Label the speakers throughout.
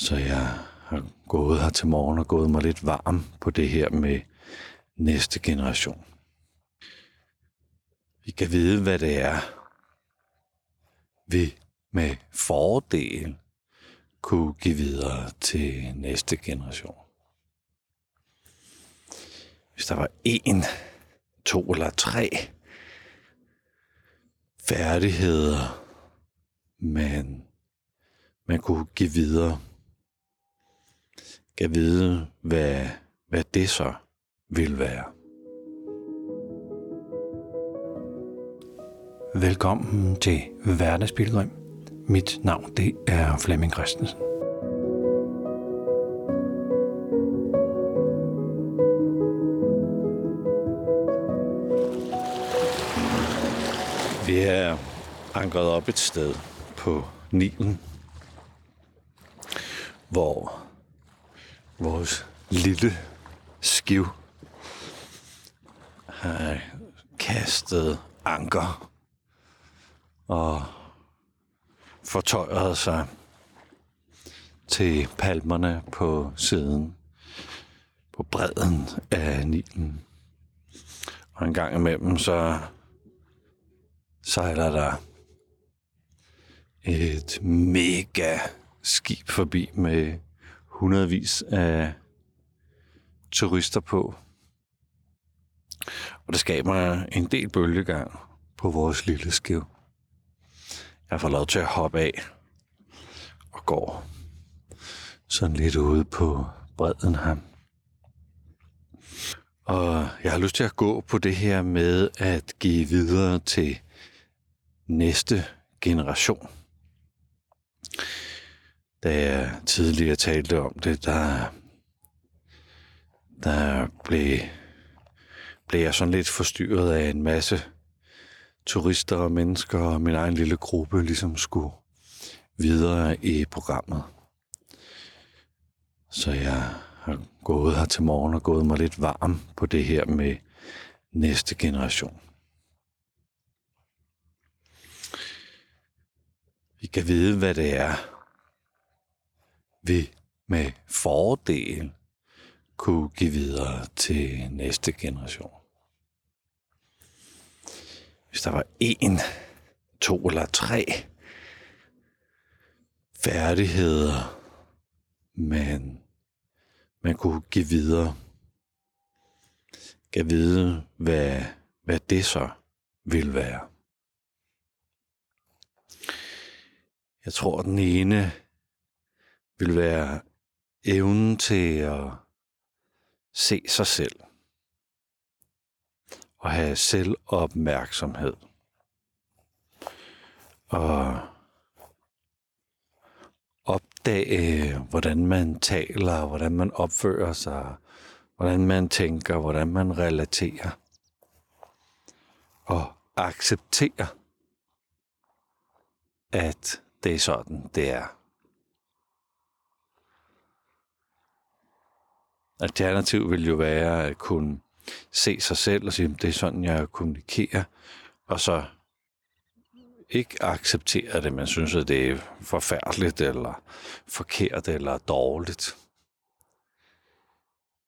Speaker 1: Så jeg har gået her til morgen og gået mig lidt varm på det her med næste generation. Vi kan vide, hvad det er, vi med fordel kunne give videre til næste generation. Hvis der var en, to eller tre færdigheder, man, man kunne give videre, kan vide, hvad, hvad det så vil være.
Speaker 2: Velkommen til Hverdagspilgrim. Mit navn det er Flemming Christensen.
Speaker 1: Vi er ankret op et sted på Nilen, hvor vores lille skiv har kastet anker og fortøjet sig til palmerne på siden, på bredden af Nilen. Og en gang imellem så sejler der et mega skib forbi med hundredvis af turister på. Og det skaber en del bølgegang på vores lille skiv. Jeg får lov til at hoppe af og går sådan lidt ude på bredden her. Og jeg har lyst til at gå på det her med at give videre til næste generation. Da jeg tidligere talte om det, der, der blev, blev jeg sådan lidt forstyrret af en masse turister og mennesker, og min egen lille gruppe ligesom skulle videre i programmet. Så jeg har gået her til morgen og gået mig lidt varm på det her med næste generation. Vi kan vide, hvad det er, vi med fordel kunne give videre til næste generation. Hvis der var en, to eller tre færdigheder, man, man kunne give videre, kan vide, hvad, hvad det så vil være. Jeg tror, den ene vil være evnen til at se sig selv og have selvopmærksomhed. Og opdage, hvordan man taler, hvordan man opfører sig, hvordan man tænker, hvordan man relaterer. Og acceptere, at det er sådan, det er. Alternativ vil jo være at kunne se sig selv og sige, det er sådan, jeg kommunikerer, og så ikke acceptere det, men synes, at det er forfærdeligt, eller forkert, eller dårligt.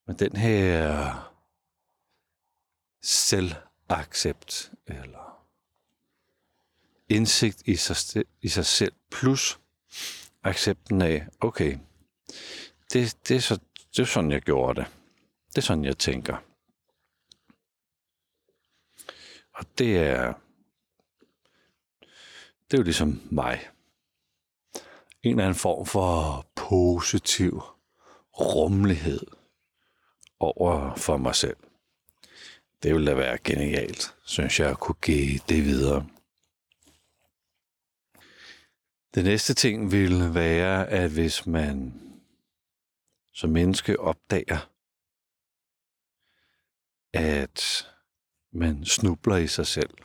Speaker 1: Men den her selvaccept, eller indsigt i sig, i sig selv, plus accepten af, okay, det, det, er så, det er sådan, jeg gjorde det. Det er sådan, jeg tænker. Og det er, det er jo ligesom mig. En eller anden form for positiv rummelighed over for mig selv. Det ville da være genialt, synes jeg, at kunne give det videre. Det næste ting ville være, at hvis man som menneske opdager, at man snubler i sig selv.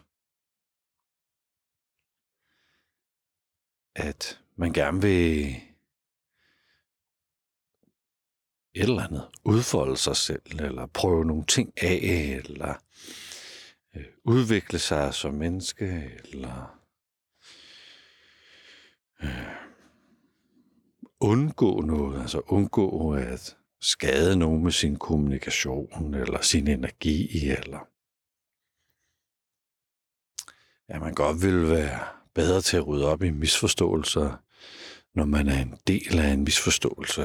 Speaker 1: At man gerne vil et eller andet udfolde sig selv, eller prøve nogle ting af, eller øh, udvikle sig som menneske, eller øh, undgå noget, altså undgå at skade nogen med sin kommunikation eller sin energi, eller ja, man godt vil være bedre til at rydde op i misforståelser, når man er en del af en misforståelse.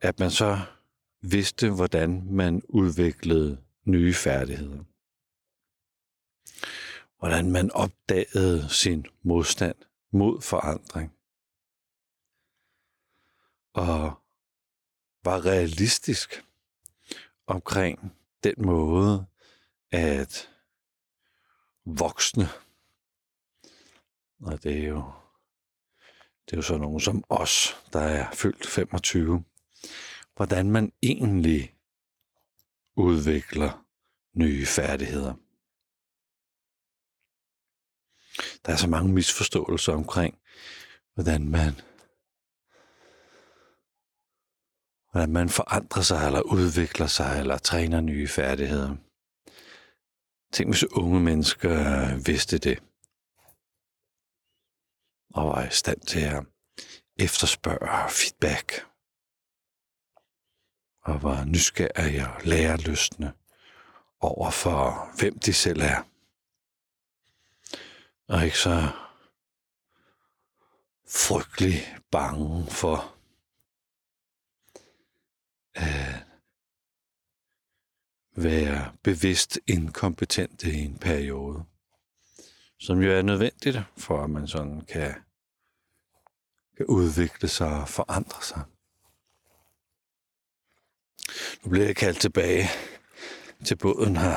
Speaker 1: At man så vidste, hvordan man udviklede nye færdigheder. Hvordan man opdagede sin modstand mod forandring. Og var realistisk omkring den måde, at voksne, og det er jo, det er jo så nogen som os, der er fyldt 25, hvordan man egentlig udvikler nye færdigheder. Der er så mange misforståelser omkring, hvordan man hvordan man forandrer sig, eller udvikler sig, eller træner nye færdigheder. Tænk, hvis unge mennesker vidste det, og var i stand til at efterspørge feedback, og var nysgerrige og lærerlystne over for, hvem de selv er. Og ikke så frygtelig bange for at være bevidst inkompetent i en periode. Som jo er nødvendigt, for at man sådan kan, kan udvikle sig og forandre sig. Nu bliver jeg kaldt tilbage til båden her.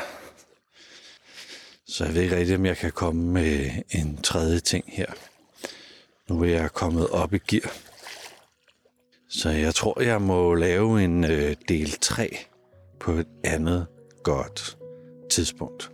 Speaker 1: Så jeg ved ikke rigtigt, om jeg kan komme med en tredje ting her. Nu er jeg kommet op i gear. Så jeg tror, jeg må lave en øh, del 3 på et andet godt tidspunkt.